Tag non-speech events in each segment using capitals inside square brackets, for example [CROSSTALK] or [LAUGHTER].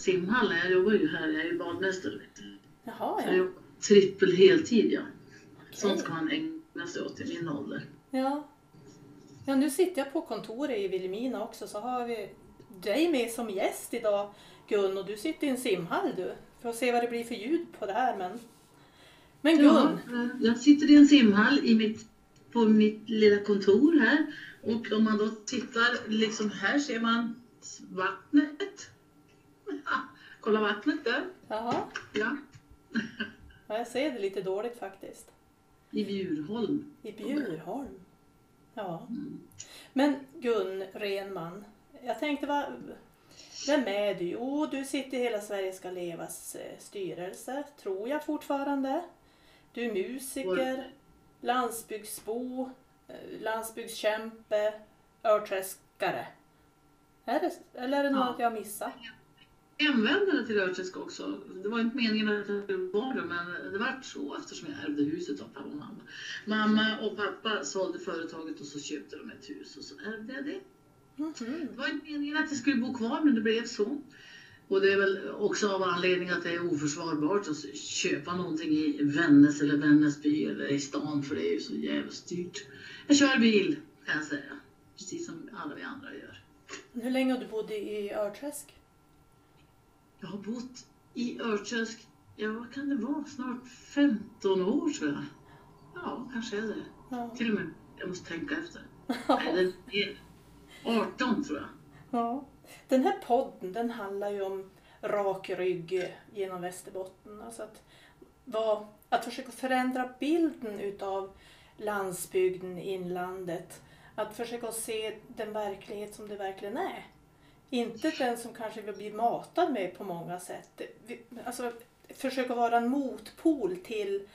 simhall. Jag jobbar ju här, jag är ju badmästare. Jaha, Så jag ja. jobbar trippel heltid ja. Sånt Okej. ska man ägna sig åt i min ålder. ja. Ja, nu sitter jag på kontoret i Vilhelmina också så har vi dig med som gäst idag Gun och du sitter i en simhall du. Får se vad det blir för ljud på det här men. Men Gun, Ja, eh, jag sitter i en simhall i mitt, på mitt lilla kontor här. Och om man då tittar, liksom här ser man vattnet. [LAUGHS] Kolla vattnet där. jaha. Ja. Ja, jag ser det lite dåligt faktiskt. I Bjurholm. I Bjurholm. Ja. Mm. Men Gun Renman, jag tänkte vad, vem är du? Jo, du sitter i Hela Sverige ska levas eh, styrelse, tror jag fortfarande. Du är musiker, landsbygdsbo, eh, landsbygdskämpe, örträskare. Är det, eller är det något Ja. jag missat? Hemvändare till Örträsk också. Det var inte meningen att jag skulle vara det, men det vart så eftersom jag ärvde huset av pappa och mamma. Mamma och pappa sålde företaget och så köpte de ett hus och så ärvde jag det. Mhm. Det var inte meningen att jag skulle bo kvar, men det blev så. Och det är väl också av anledning att det är oförsvarbart att köpa någonting i Vännäs eller Vännäsby eller i stan, för det är ju så jävligt dyrt. Jag kör bil, kan jag säga. Precis som alla vi andra gör. Hur länge har du bott i Örträsk? Jag har bott i Örträsk, ja vad kan det vara, snart 15 år tror jag. Ja, kanske är det. Ja. Till och med, jag måste tänka efter. Nej, det är 18 tror jag. Ja. Den här podden den handlar ju om rak rygg genom Västerbotten. Alltså att, vad, att försöka förändra bilden utav landsbygden, inlandet. Att försöka se den verklighet som det verkligen är. Inte den som kanske vi blir matad med på många sätt. Vi- Alltså, försöka vara en motpol till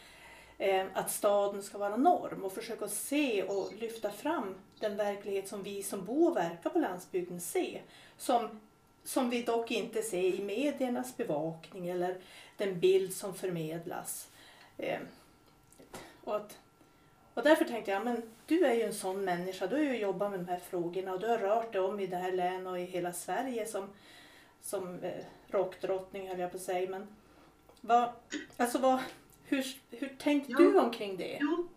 eh, att staden ska vara norm och försöka se och lyfta fram den verklighet som vi som bor och verkar på landsbygden ser. Som, som vi dock inte ser i mediernas bevakning eller den bild som förmedlas. Eh, och, att, och därför tänkte jag, men du är ju en sån människa, du har ju jobbat med de här frågorna och du har rört dig om i det här länet och i hela Sverige som, som eh, rockdrottning höll jag på att säga. Men vad, alltså vad, hur, hur tänkte Ja. du omkring det? Jo,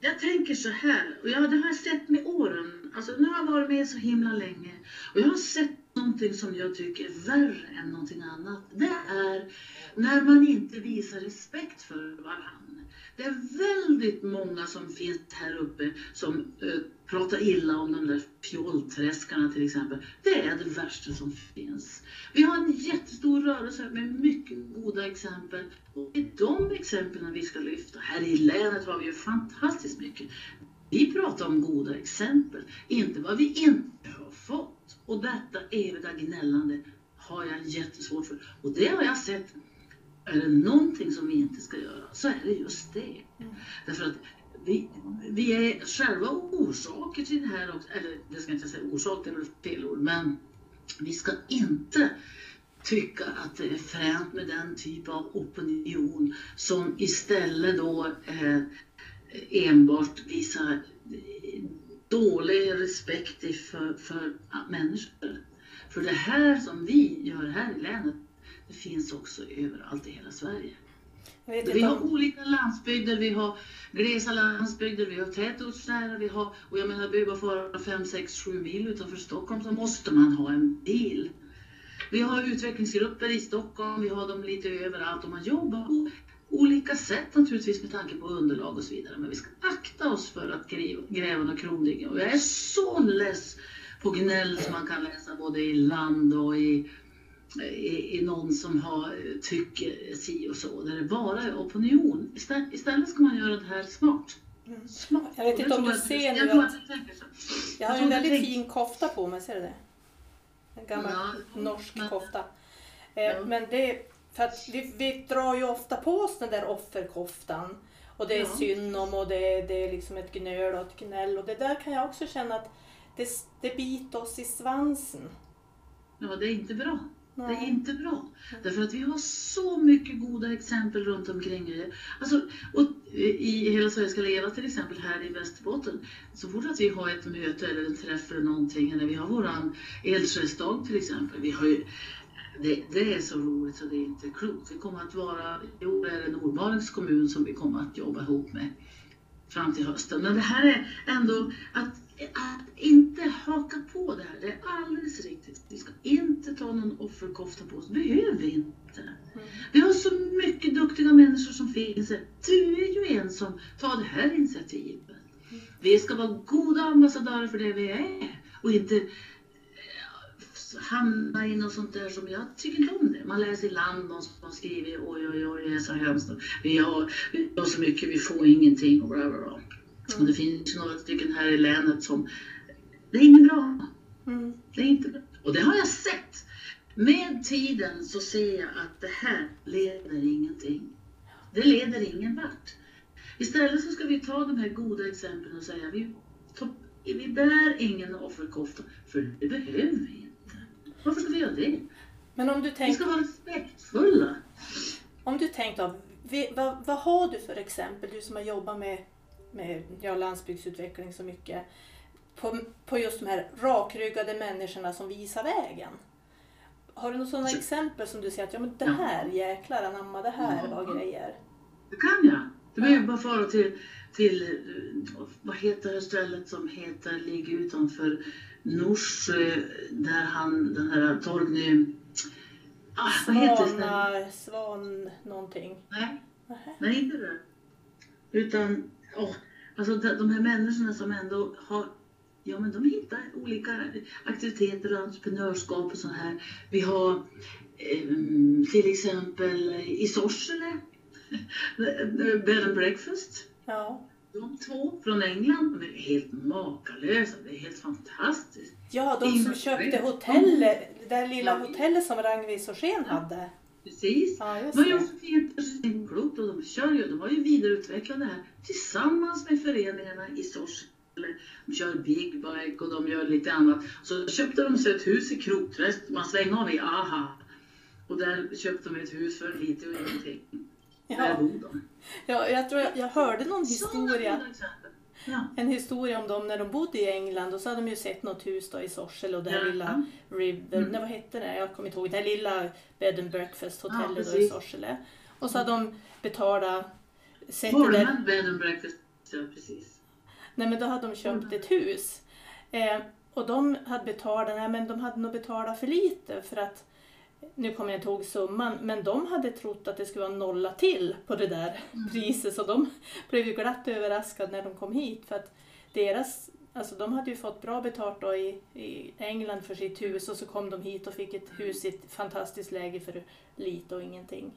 jag tänker så här, och ja, det har jag sett med åren. Alltså, nu har jag varit med så himla länge och jag har sett någonting som jag tycker är värre än någonting annat. Det är när man inte visar respekt för varandra. Det är väldigt många som finns här uppe som eh, pratar illa om de där fjollträskarna till exempel. Det är det värsta som finns. Vi har en jättestor rörelse med mycket goda exempel. Och det är de exemplen vi ska lyfta. Här i länet har vi ju fantastiskt mycket. Vi pratar om goda exempel, inte vad vi inte har fått. Och detta eviga gnällande har jag jättesvårt för. Och det har jag sett. Är det någonting som vi inte ska göra så är det just det. Mm. Därför att vi, vi är själva orsaker till det här också. Eller det ska jag inte säga orsak, det är fel ord. Men vi ska inte tycka att det är fränt med den typ av opinion som istället då eh, enbart visar dålig respekt för, för människor. För det här som vi gör här i länet, det finns också överallt i hela Sverige. Vi har olika landsbygder, vi har glesa landsbygder, vi har tätortsnära, vi har, och jag menar, behöver bara 5, 6, 7 mil utanför Stockholm så måste man ha en bil. Vi har utvecklingsgrupper i Stockholm, vi har dem lite överallt och man jobbar på olika sätt naturligtvis med tanke på underlag och så vidare. Men vi ska akta oss för att gräva, några krondiggar. Och jag är så less på gnäll som man kan läsa både i land och i, i, någon som har, tycker si och så. Där det bara är opinion. Istället, ska man göra det här smart. Mm. Smart. Jag vet inte om du ser nu att- jag har en väldigt fin kofta på mig, ser du det? En gammal Ja, norsk men- kofta. Eh, Ja. Men det, för att vi, vi drar ju ofta på oss den där offerkoftan. Och det är Ja. synd om och det, är- det är liksom ett gnöl och ett gnäll. Och det där kan jag också känna att det, det biter oss i svansen. Ja, det är inte bra. Det är inte bra. Därför att vi har så mycket goda exempel runt omkring. Alltså, och eh, I Hela Sverige ska leva till exempel här i Västerbotten. Så fort att vi har ett möte eller en träff eller någonting. Eller vi har våran eldsjälsdag till exempel. Vi har ju det, det är så roligt så det är inte klokt. Vi kommer att vara, i år är det Nordmalings kommun som vi kommer att jobba ihop med fram till hösten. Men det här är ändå att, att inte haka på det här. Det är alldeles riktigt. Vi ska inte ta någon offerkofta på oss. Det behöver vi inte. Mm. Vi har så mycket duktiga människor som finns här. Du är ju en som tar det här initiativet. Vi ska vara goda ambassadörer för det vi är och inte eh, hamna i något sånt där som jag tycker inte om det. Man läser i land någon som har skrivit oj oj oj det är så hemskt. Vi har, vi har så mycket, vi får ingenting och bla bla bla. Och det finns några stycken här i länet som, det är inget bra. Mm. Det är inte bra. Och det har jag sett. Med tiden så ser jag att det här leder ingenting. Det leder ingen vart. Istället så ska vi ta de här goda exemplen och säga vi, vi bär ingen offerkofta, för det behöver vi inte. Varför ska vi göra det? Men om du Vi tänker ska vara respektfulla. Om du vi- vad, vad har du för exempel, du som har jobbat med, med ja, landsbygdsutveckling så mycket, på, på just de här rakryggade människorna som visar vägen? Har du några sådana Så- exempel som du säger att ja, men det Ja. här jäklar anamma, det här Ja. var grejer? Det kan jag. Du behöver bara fara till, till, vad heter det stället som heter, ligger utanför Norsjö, där han, den här Torgny, ah, vad heter det svan någonting. Nej, Nähä. nej inte det. Utan, åh, alltså de, här människorna som ändå har, ja men de hittar olika aktiviteter och entreprenörskap och så här. Vi har eh, till exempel i Sorsele, [LAUGHS] Bed and Breakfast. Ja. De två från England, de är helt makalösa. Det är helt fantastiskt. ja, de som Ingen- köpte hotellet, det där lilla hotellet som Ragnwi Sorsén hade. Precis. Ja, De har gjort det. så fint och de kör ju, de har ju vidareutvecklat det här tillsammans med föreningarna i Sorsele. De kör Big Bike och de gör lite annat. Så köpte de sig ett hus i Krokträsk, man svänger av i AHA. Och där köpte de ett hus för lite och ingenting. Där Ja, bor de. ja, jag tror jag, jag hörde någon Sådana historia. exempel. Ja. En historia om dem när de bodde i England och så hade de ju sett något hus då i Sorsele och det här Ja. lilla River, Mm. nej vad hette det? Jag kommer inte ihåg. Det här lilla bed and breakfast hotellet Ja, då i. Sorsele. Och så hade de betalat, sett det där, Morgonen bed and breakfast. Ja, precis. nej men då hade de köpt Mm. ett hus. Eh, och de hade betalat, nej men de hade nog betalat för lite för att nu kommer jag inte ihåg summan, men de hade trott att det skulle vara nolla till på det där Mm. priset så de [LAUGHS] blev ju glatt överraskade när de kom hit för att deras, alltså de hade ju fått bra betalt då i, i England för sitt hus och så kom de hit och fick ett hus i ett fantastiskt läge för lite och ingenting.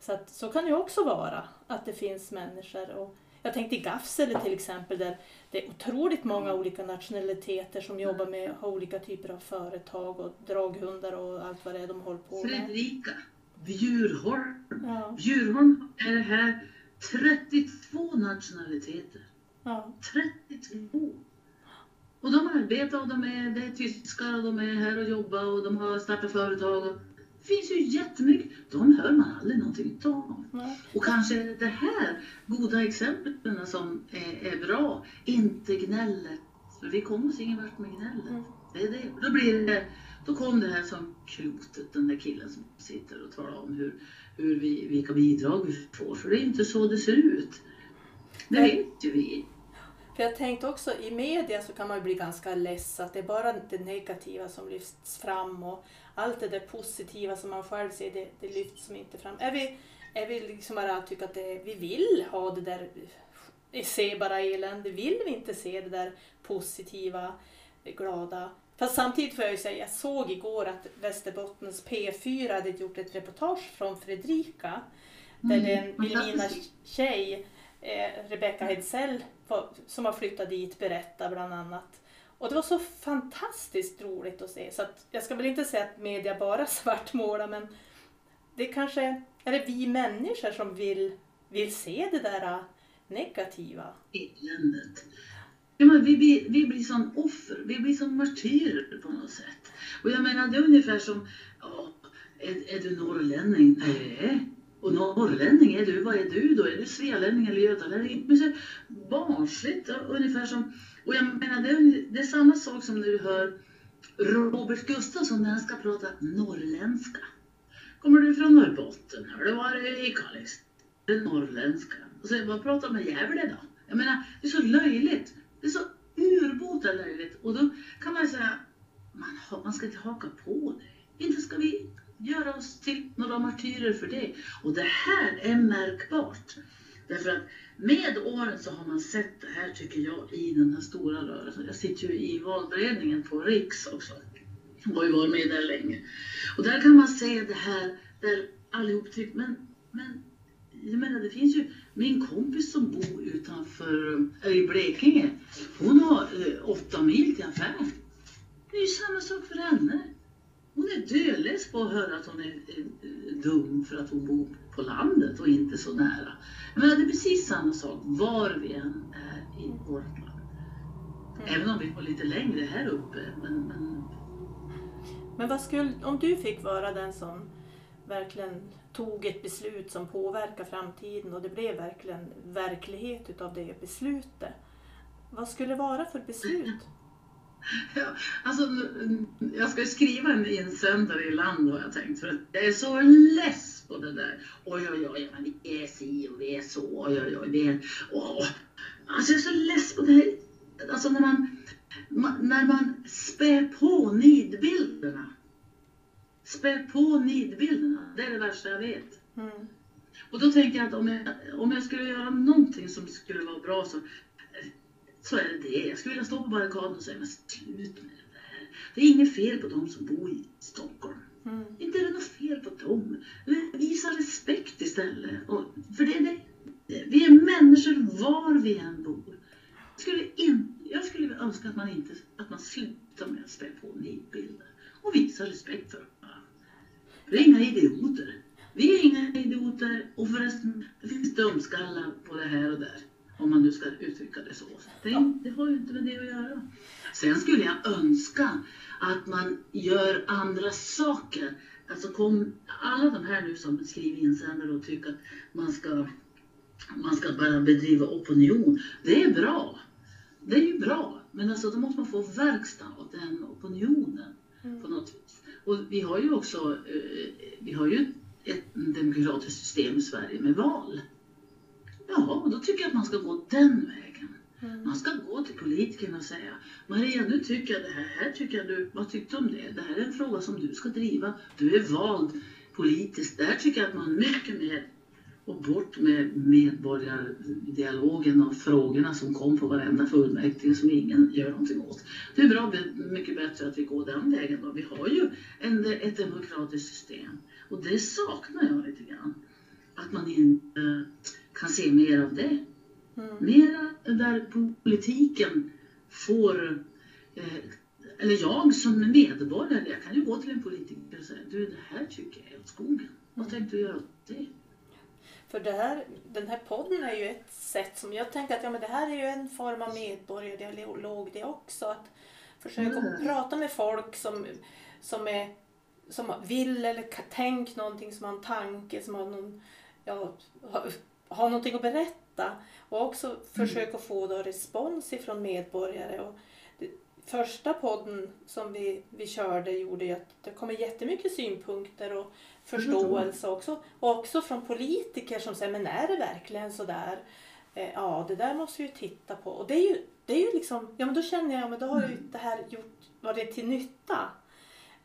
Så att, så kan det ju också vara, att det finns människor och jag tänkte i Gafsele till exempel där det är otroligt många olika nationaliteter som jobbar med har olika typer av företag och draghundar och allt vad det är de håller på med. Fredrika. Bjurholm. Ja, Bjurholm är det här 32 nationaliteter. ja, 32! Och de arbetar och de är, det är tyskar och de är här och jobbar och de har startat företag. Och finns ju jättemycket. De hör man aldrig någonting av. ja. Och kanske det här goda exemplen som är, är bra, inte gnället. För vi kommer oss ingen vart med gnället. Mm. Det är det. Då, blir det, då kom det här som klotet, den där killen som sitter och talar om hur, hur vi, vilka bidrag vi får. För det är inte så det ser ut. Det vet ju vi. För jag tänkte också i media så kan man ju bli ganska less att det är bara det negativa som lyfts fram och allt det där positiva som man själv ser det, det lyfts som inte fram. Är vi, är vi liksom bara tycker att det, vi vill ha det där, se bara elände, vill vi inte se det där positiva, glada? Fast samtidigt får jag ju säga, jag såg igår att Västerbottens P4 hade gjort ett reportage från Fredrika där en Mm, Vilhelmina fantastiskt. tjej, eh, Rebecca Hedsell, som har flyttat dit, berättar bland annat. Och det var så fantastiskt roligt att se. Så att jag ska väl inte säga att media bara [LAUGHS] svartmålar men det kanske är det vi människor som vill, vill se det där negativa. eländet. Ja, men vi, blir, vi blir som offer, vi blir som martyrer på något sätt. Och jag menar, det är ungefär som, ja, är, är du norrlänning? Nej. Och norrlänning, är du, vad är du då? Är du svealänning eller götalänning? Men så barnsligt, ungefär som, och jag menar, det är, det är samma sak som när du hör Robert Gustafsson när han ska prata norrländska. Kommer du från Norrbotten? Har du varit i Kalix? Det är norrländska. Och så vad pratar med Gävle då? Jag menar, det är så löjligt. Det är så urbota löjligt. Och då kan man säga, man, man ska inte haka på det. Inte ska vi göra oss till några martyrer för det. Och det här är märkbart. Därför att med åren så har man sett det här tycker jag i den här stora rörelsen. Jag sitter ju i valberedningen på Riks också. Jag har ju varit med där länge. Och där kan man se det här där allihop tycker, men, men jag menar det finns ju min kompis som bor utanför, eller i Blekinge. Hon har eh, åtta mil till affären. Det är ju samma sak för henne. Hon är dödless på att höra att hon är, dum för att hon bor på landet och inte så nära. Men det är precis samma sak var vi än är i vårt land. Mm. Även om vi bor lite längre här uppe. Men, men Men vad skulle, om du fick vara den som verkligen tog ett beslut som påverkar framtiden och det blev verkligen verklighet utav det beslutet. Vad skulle det vara för beslut? [LAUGHS] Alltså, jag ska ju skriva en insändare i land har jag tänkt. För att jag är så less på det där. Oj, oj, oj, men vi är si och vi är så. Oj, oj, oj, vi är... Åh. Alltså jag är så less på det här. Alltså när man, ma- när man spär på nidbilderna. Spär på nidbilderna. Det är det värsta jag vet. Mm. Och då tänker jag att om jag, om jag skulle göra någonting som skulle vara bra så, så är det det. Jag skulle vilja stå på barrikaden och säga, men slut med det där. Det är inget fel på de som bor i Stockholm. Mm. Inte är det något fel på dem. Visa respekt istället. Och, för det är det. Vi är människor var vi än bor. Jag skulle, in, jag skulle önska att man, inte, att man slutar med att spä på nidbilder och visa respekt för varandra. Vi är inga idioter. Vi är inga idioter och förresten, det finns dumskallar på det här och där. Om man nu ska uttrycka det så. Det, det har ju inte med det att göra. Sen skulle jag önska att man gör andra saker. Alltså kom, alla de här nu som skriver insändare och tycker att man ska, man ska bara bedriva opinion. Det är bra. Det är ju bra. Men alltså då måste man få verkstad av den opinionen Mm. på något vis. Och vi har ju också eh, vi har ju ett demokratiskt system i Sverige med val. Ja, då tycker jag att man ska gå den vägen. Mm. Man ska gå till politikerna och säga Maria, nu tycker jag det här, här tycker jag du, vad tyckte du om det? Det här är en fråga som du ska driva. Du är vald politiskt. Där tycker jag att man mycket mer och bort med medborgardialogen och frågorna som kom på varenda fullmäktige som ingen gör någonting åt. Det är bra, mycket bättre att vi går den vägen då. Vi har ju en, ett demokratiskt system och det saknar jag lite grann. Att man inte kan se mer av det. Mm. Mera där politiken får, eh, eller jag som medborgare, jag kan ju gå till en politiker och säga du det här tycker jag är åt skogen. Vad tänkte du göra åt det? För det här, den här podden är ju ett sätt som jag tänker att ja, men det här är ju en form av medborgardialog det också. Att försöka Mm. prata med folk som, som, är, som vill eller ka- tänk någonting, som har en tanke, som har, någon, ja, har någonting att berätta. Och också försöka få då respons ifrån medborgare. Och det, första podden som vi, vi körde gjorde ju att det kommer jättemycket synpunkter och förståelse också. Och också från politiker som säger, men är det verkligen så där? Eh, ja, det där måste vi ju titta på. Och det är ju, det är ju liksom, ja men då känner jag, men då har ju det här gjort, varit till nytta.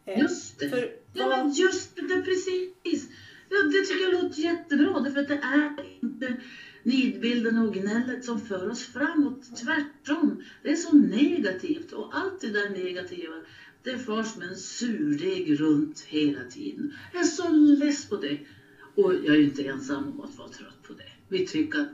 Eh, Just det. För Ja, vad, men just det, precis. Ja, det tycker jag låter jättebra, därför att det är inte nidbilden och gnället som för oss framåt. Tvärtom, det är så negativt och allt det där negativa, det förs med en surdeg runt hela tiden. Jag är så less på det. Och jag är ju inte ensam om att vara trött på det. Vi tycker att,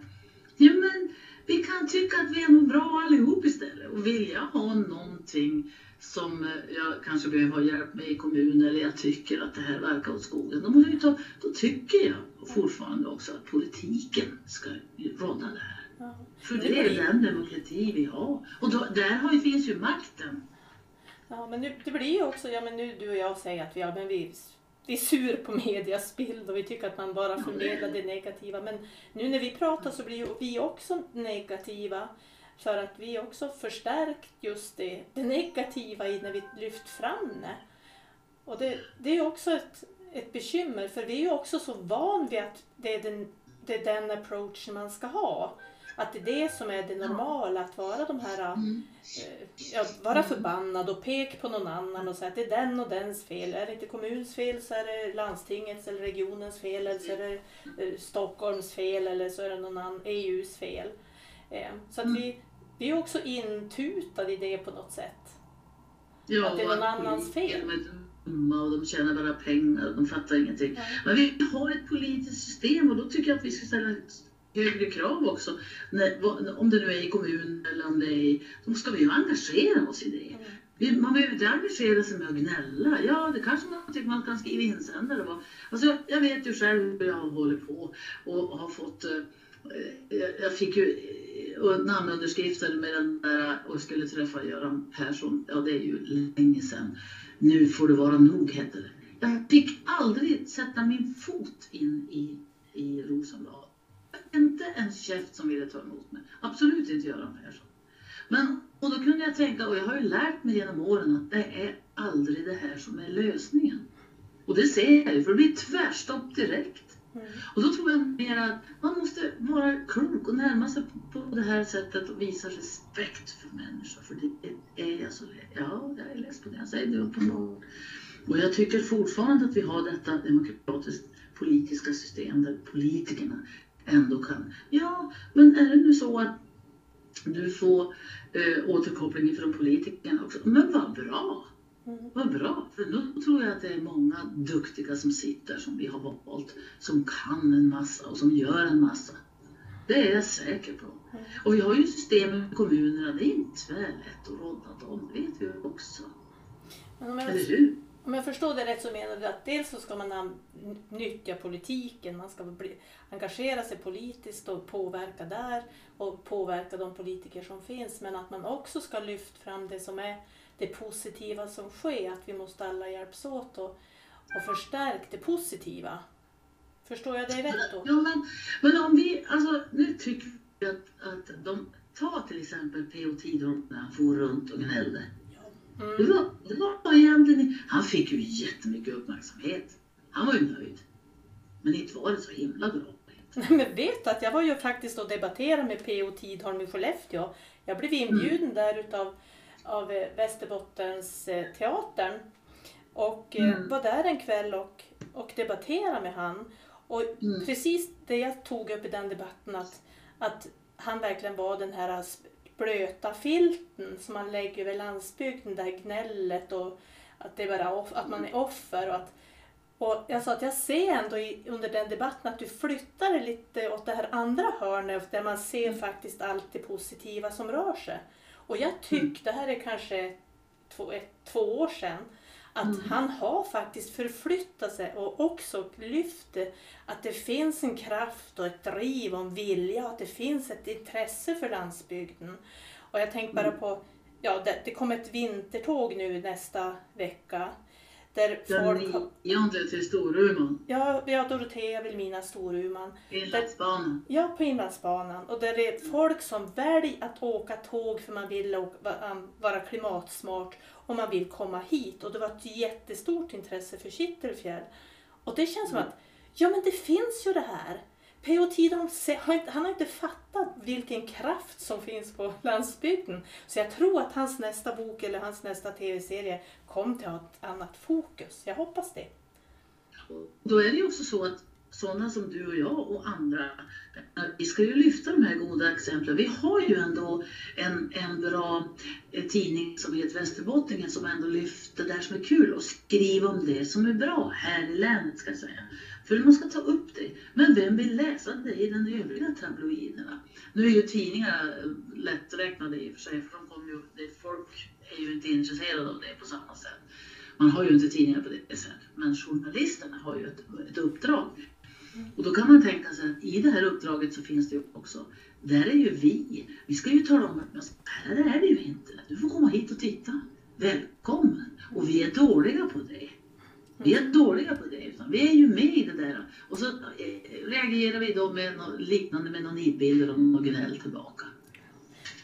ja men, vi kan tycka att vi är bra allihop istället. Och vill jag ha någonting som eh, jag kanske behöver ha hjälp med i kommunen eller jag tycker att det här verkar åt skogen. Då, måste vi ta, då tycker jag fortfarande också att politiken ska råda det här. ja. För Det är den demokrati vi har. Och då, där har, finns ju makten. Ja, men nu, det blir ju också, ja men nu du och jag säger att vi, ja, men vi, vi är sur på medias bild och vi tycker att man bara förmedlar det negativa. Men nu när vi pratar så blir ju vi också negativa. för att vi också förstärkt just det, det negativa i när vi lyft fram det. Och det, det är också ett, ett bekymmer för vi är ju också så van vid att det är den, det är den approachen man ska ha. Att det är det som är det normala, att vara de här, Mm. eh, ja, vara förbannad och pek på någon annan och säga att det är den och dens fel. Är det inte kommunens fel så är det landstingets eller regionens fel eller så är det eh, Stockholms fel eller så är det någon annan EUs fel. Eh, så att Mm. vi, vi är också intutade i det på något sätt. Ja, Att det är någon annans fel. dumma och de tjänar bara pengar och de fattar ingenting. Ja. Men vi har ett politiskt system och då tycker jag att vi ska ställa högre krav också. Om det nu är i kommunen eller om det är i... Då ska vi ju engagera oss i det. Mm. Man behöver inte engagera sig med att gnälla. Ja, det kanske man tycker man kan skriva insändare. va. Alltså, jag, jag vet ju själv hur jag hållit på och har fått... eh, jag- jag fick ju eh, namnunderskrifter med den där och skulle träffa Göran Persson. Ja, det är ju länge sedan. Nu får det vara nog, hette det. Jag fick aldrig sätta min fot in i, i Rosenbad. En käft som ville ta emot mig. Absolut inte Göran Persson. Men, och då kunde jag tänka, och jag har ju lärt mig genom åren att det är aldrig det här som är lösningen. Och det ser jag ju, för det blir tvärstopp direkt. Mm. Och då tror jag mer att man måste vara klok och närma sig på på det här sättet och visa respekt för människor. För det är jag så Ja, jag är less på det jag säger, det uppenbart. Och jag tycker fortfarande att vi har detta demokratiskt politiska system där politikerna ändå kan. Ja, men är det nu så att du får eh, återkoppling från politikerna också? Men vad bra! Mm. Vad bra, för nu tror jag att det är många duktiga som sitter som vi har valt, som kan en massa och som gör en massa. Det är jag säker på. Mm. Och vi har ju system i kommunerna, det är inte tvärlätt att råda dem, det vet vi också. Men om jag, Eller hur? Om jag förstår det rätt så menar du att dels så ska man nyttja politiken, man ska bli, engagera sig politiskt och påverka där och påverka de politiker som finns. Men att man också ska lyfta fram det som är det positiva som sker, att vi måste alla hjälpas åt och, och förstärka det positiva. Förstår jag dig rätt då? Ja, men, men om vi, alltså nu tycker vi att, att de, ta till exempel P.O. Tidholm när han for runt och gnällde. Det Mm. var, det var egentligen, han fick ju jättemycket uppmärksamhet. Han var ju nöjd. Men inte var det så himla bra. Men vet att jag var ju faktiskt och debatterade med P.O. Tidholm i Skellefteå. Jag blev inbjuden där utav av eh, Västerbottens eh, teatern och eh, Mm. var där en kväll och, och debatterade med han. Och Mm. precis det jag tog upp i den debatten att, att han verkligen var den här blöta filten som man lägger över landsbygden, det här gnället och att, det bara off, att man är offer. Och, att, och jag sa att jag ser ändå i, under den debatten att du flyttar det lite åt det här andra hörnet där man ser faktiskt allt det positiva som rör sig. Och jag tyckte, det här är kanske två, ett, två år sedan, att Mm. han har faktiskt förflyttat sig och också lyft att det finns en kraft och ett driv och en vilja och att det finns ett intresse för landsbygden. Och jag tänkte bara på, ja det, det kommer ett vintertåg nu nästa vecka där Den folk nionde till Storuman, ja, har Dorotea, Vilhelmina, Storuman, Inlandsbanan. Ja, på Inlandsbanan. Och där det är folk som väljer att åka tåg för man vill åka, va- vara klimatsmart och man vill komma hit. Och det var ett jättestort intresse för Kittelfjäll. Och det känns som att, ja men det finns ju det här. P.O. Tidholm han har inte fattat vilken kraft som finns på [LAUGHS] landsbygden. Så jag tror att hans nästa bok eller hans nästa tv-serie kommer till att ha ett annat fokus. Jag hoppas det. Då är det ju också så att sådana som du och jag och andra, vi ska ju lyfta de här goda exemplen. Vi har ju ändå en, en bra eh, tidning som heter Västerbottningen som ändå lyfter det här som är kul och skriver om det som är bra här i länet ska jag säga. För man ska ta upp det. Men vem vill läsa det i den övriga tabloiderna? Nu är ju tidningarna eh, lätträknade i och för sig, för de kommer ju, det, folk är ju inte intresserade av det på samma sätt. Man har ju inte tidningar på det sättet, men journalisterna har ju ett, ett uppdrag. Och då kan man tänka sig att i det här uppdraget så finns det ju också, där är ju vi, vi ska ju tala om att men här är vi ju inte, du får komma hit och titta. Välkommen! Och vi är dåliga på det. Vi är dåliga på det, utan vi är ju med i det där. Och så eh, reagerar vi då med något liknande med någon nidbilder och något gnäll tillbaka.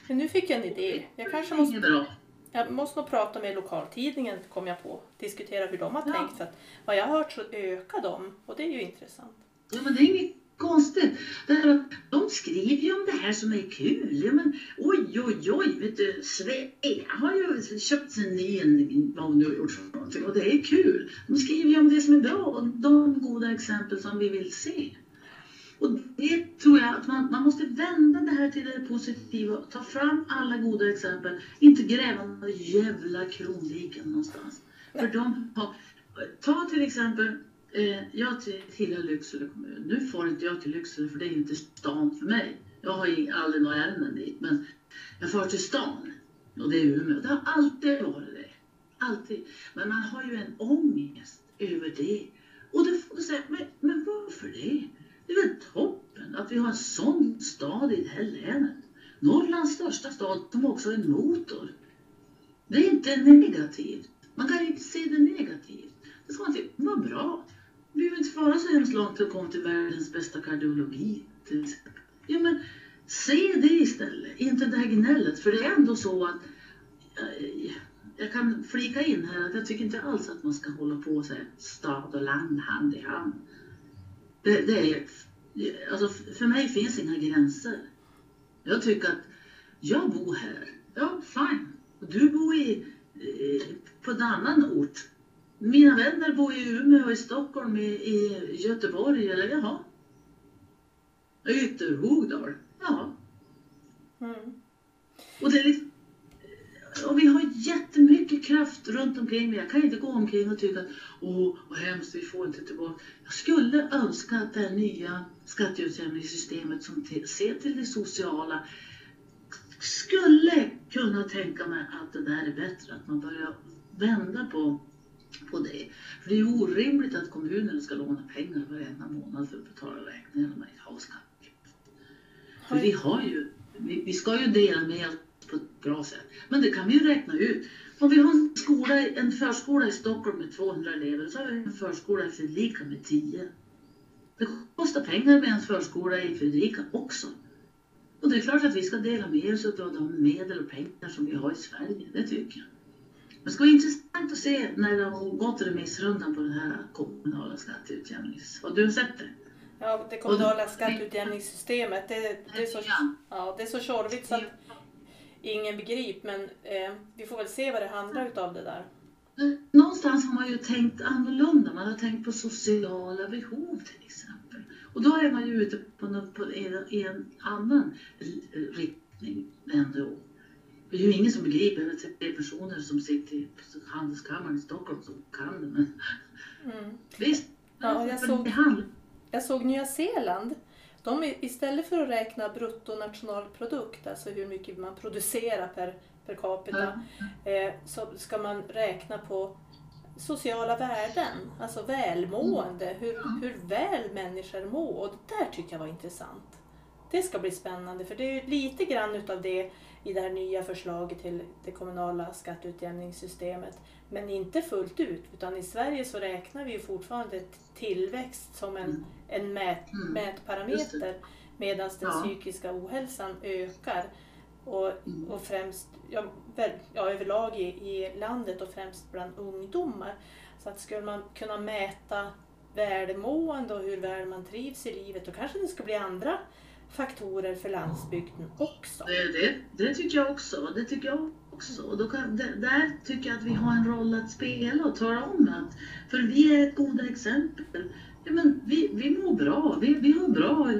Men nu fick jag en idé. Jag kanske Det måste, bra. jag måste nog prata med lokaltidningen, kom jag på. Diskutera hur de har Ja. tänkt. Att vad jag har hört så ökar de och det är ju intressant. Ja, men det är inget konstigt. Därför att de skriver ju om det här som är kul. Ja, men, oj, oj, oj, vet du, Svea har ju köpt sig en ny, vad hon nu har gjort för någonting, och det är kul. De skriver ju om det som är bra och de goda exempel som vi vill se. Och det tror jag att man, man måste vända det här till det positiva, ta fram alla goda exempel, inte gräva några jävla kronviken någonstans. För de har, ta till exempel Eh, jag tillhör Lycksele kommun. Nu får inte jag till Lycksele för det är inte stan för mig. Jag har ju aldrig några ärenden dit men jag får till stan och det är Umeå. Det har alltid varit det. Alltid. Men man har ju en ångest över det. Och då får du säga, men, men varför det? Det är väl toppen att vi har en sån stad i det här länet. Norrlands största stad som också är en motor. Det är inte negativt. Man kan inte se det negativt. Det ska man tycka, vad bra. Vi behöver inte fara så hemskt långt för att komma till världens bästa kardiologi. Till exempel. Ja, men se det istället, inte det här gnället. För det är ändå så att eh, jag kan flika in här att jag tycker inte alls att man ska hålla på och säga stad och land hand i hand. Det, det är, alltså, för mig finns inga gränser. Jag tycker att jag bor här, ja fine. Och du bor i, eh, på en annan ort. Mina vänner bor i Umeå, i Stockholm, i, i Göteborg eller jaha. Ytterhogdal, ja. Mm. Och, det är liksom, och vi har jättemycket kraft runt omkring mig. Jag kan inte gå omkring och tycka att åh, vad hemskt, vi får inte tillbaka. Jag skulle önska att det här nya skatteutjämningssystemet som ser till det sociala skulle kunna tänka mig att det där är bättre, att man börjar vända på, på det. För det är ju orimligt att kommunerna ska låna pengar varenda månad för att betala räkningar när man inte har skatt. För vi har ju, vi, vi ska ju dela med på ett bra sätt. Men det kan vi ju räkna ut. Om vi har en, skola, en förskola i Stockholm med 200 elever så har vi en förskola i Fredrika med 10. Det kostar pengar med en förskola i Fredrika också. Och det är klart att vi ska dela med oss av de medel och pengar som vi har i Sverige. Det tycker jag. Det ska vara intressant att se när det har gått remissrundan på den här kommunala skatteutjämnings... Har du sett det? Ja, det kommunala skatteutjämningssystemet, det, det, är så, Ja. det är så tjorvigt så att ingen begriper. Men eh, vi får väl se vad det handlar utav det där. Någonstans har man ju tänkt annorlunda. Man har tänkt på sociala behov till exempel. Och då är man ju ute på, något, på en, en annan riktning ändå. Det är ju ingen som begriper att det är personer som sitter på Handelskammaren i Stockholm som kan det. Men Mm. visst, Ja, jag såg- Jag såg Nya Zeeland. De, istället för att räkna bruttonationalprodukt, alltså hur mycket man producerar per, per capita, eh, så ska man räkna på sociala värden, alltså välmående, hur, hur väl människor mår. Och det där tycker jag var intressant. Det ska bli spännande för det är ju lite grann utav det i det här nya förslaget till det kommunala skatteutjämningssystemet. Men inte fullt ut, utan i Sverige så räknar vi fortfarande tillväxt som en, Mm. en mät, Mm. Mätparameter medan den Ja. psykiska ohälsan ökar. Och, Mm. och främst ja, väl, ja, överlag i, i landet och främst bland ungdomar. Så att skulle man kunna mäta välmående och hur väl man trivs i livet då kanske det skulle bli andra faktorer för landsbygden också. Det, det, det tycker jag också. Det tycker jag också. Och då kan, det, där tycker jag att vi har en roll att spela och tala om att, för vi är ett goda exempel. Ja, men vi, vi mår bra. Vi, vi har bra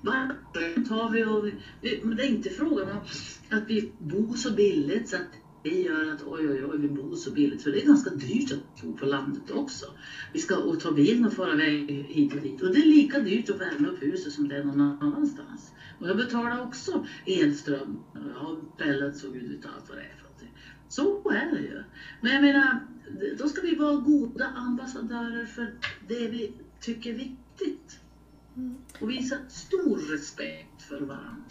vatten har vi och vi, det är inte frågan om att vi bor så billigt så att det gör att oj, oj, oj, vi bor så billigt. För det är ganska dyrt att bo på landet också. Vi ska och ta bilen och fara iväg hit och dit. Och det är lika dyrt att värma upp huset som det är någon annanstans. Och jag betalar också elström. Har pellets och gud vet allt vad det är för någonting. Så är det ju. Men jag menar, då ska vi vara goda ambassadörer för det vi tycker är viktigt. Mm. Och visa stor respekt för varandra.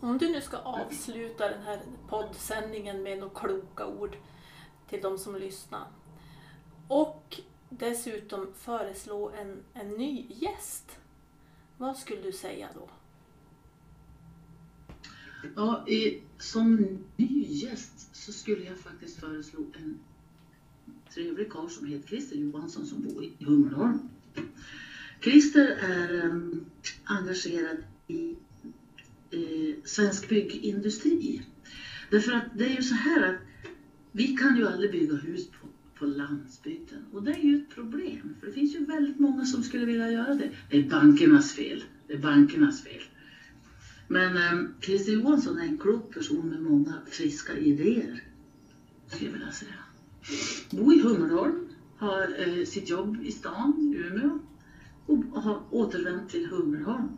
Om du nu ska avsluta den här poddsändningen med några kloka ord till de som lyssnar och dessutom föreslå en, en ny gäst. Vad skulle du säga då? Ja, i, som ny gäst så skulle jag faktiskt föreslå en trevlig karl som heter Christer Johansson som bor i Hummelholm. Christer är um, engagerad eh, svensk byggindustri. Därför att det är ju så här att vi kan ju aldrig bygga hus på, på landsbygden och det är ju ett problem för det finns ju väldigt många som skulle vilja göra det. Det är bankernas fel. Det är bankernas fel. Men eh, Christer Johansson är en klok person med många friska idéer. Skulle jag vilja säga. Bor i Hummelholm, har eh, sitt jobb i stan, Umeå och har återvänt till Hummelholm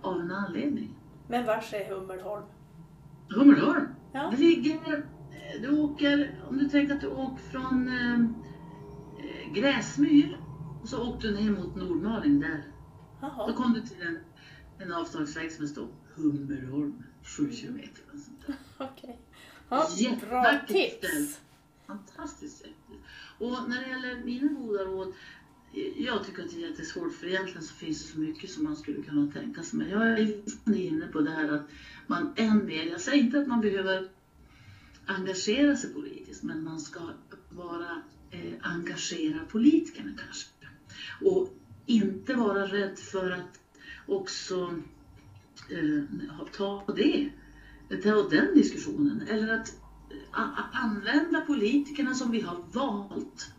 av en anledning. Men vars är Hummelholm? Hummelholm? Ja. Det ligger, eh, du åker, om du tänker att du åker från eh, eh, Gräsmyr och så åkte du ner mot Nordmaling där. Då Jaha. kom du till en, en avslagsväg som står Hummelholm, 7 kilometer. [LAUGHS] Okej. Ja, bra tips. Fantastiskt. Och när det gäller mina goda råd, jag tycker att det är jättesvårt för egentligen så finns det så mycket som man skulle kunna tänka sig. Men jag är inne på det här att man än mer, jag säger inte att man behöver engagera sig politiskt, men man ska vara eh, engagera politikerna kanske. Och inte vara rädd för att också eh, ta på det, ta den diskussionen. Eller att eh, a- a- använda politikerna som vi har valt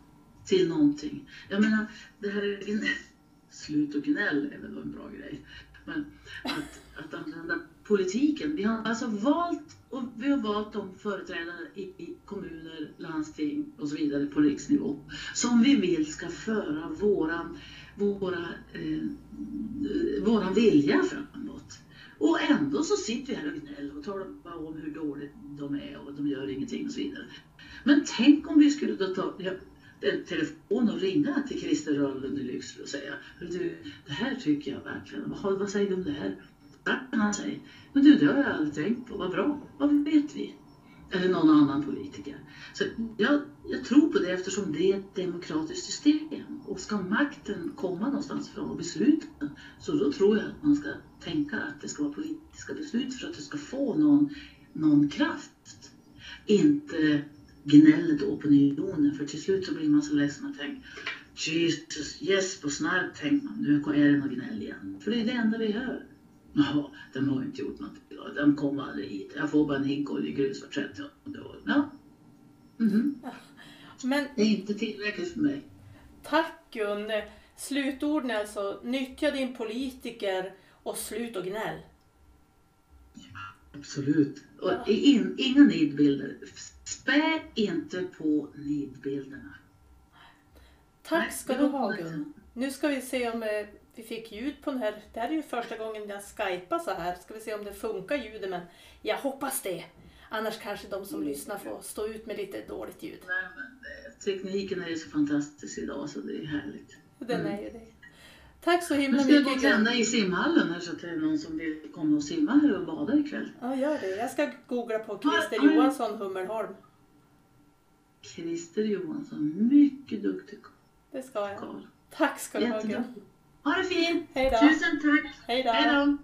till någonting. Jag menar, det här är en, slut och gnäll är väl en bra grej. Men att, att använda politiken. Vi har alltså valt och vi har valt de företrädare i, i kommuner, landsting och så vidare på riksnivå som vi vill ska föra våran, våra, eh, våran vilja framåt. Och ändå så sitter vi här och gnäller och talar bara om hur dåligt de är och de gör ingenting och så vidare. Men tänk om vi skulle då ta en telefon och ringa till Christer Rönnlund i Lycksele och säga du, det här tycker jag verkligen, vad, vad säger du om det här? Han säger, men du det har jag aldrig tänkt på, vad bra, vad vet vi? Eller någon annan politiker. Så jag, jag tror på det eftersom det är ett demokratiskt system. Och ska makten komma någonstans ifrån och besluten, så då tror jag att man ska tänka att det ska vara politiska beslut för att det ska få någon, någon kraft. Inte gnället och opinionen, för till slut så blir man så ledsen och tänker Jesus, yes, på snart tänker man, nu är det något gnäll igen. För det är det enda vi hör. Jaha, de har inte gjort något idag. De kommer aldrig hit. Jag får bara en hink oljegrus var 30 år. Ja. Mhm. Men Det är inte tillräckligt för mig. tack Gun. Slutorden är alltså nyttja din politiker och slut och gnäll. Absolut. Och in, inga nidbilder. Spä inte på nidbilderna. Tack ska du ha. Gun. Nu ska vi se om eh, vi fick ljud på den här. Det här är ju första gången jag skypar så här. Ska vi se om det funkar ljudet men jag hoppas det. Annars kanske de som lyssnar får stå ut med lite dåligt ljud. Nej, men, eh, tekniken är ju så fantastisk idag så det är härligt. Den Mm. är ju det. Tack så Nu himla ska jag gå mycket och tända i simhallen här så att det är någon som vill komma och simma här och bada ikväll. Ja, gör det. Jag ska googla på Christer ja. Johansson Hummelholm. Christer Johansson, mycket duktig Det ska jag. Tack ska du ha. Ha det fint! Hej då. Tusen tack! Hej då!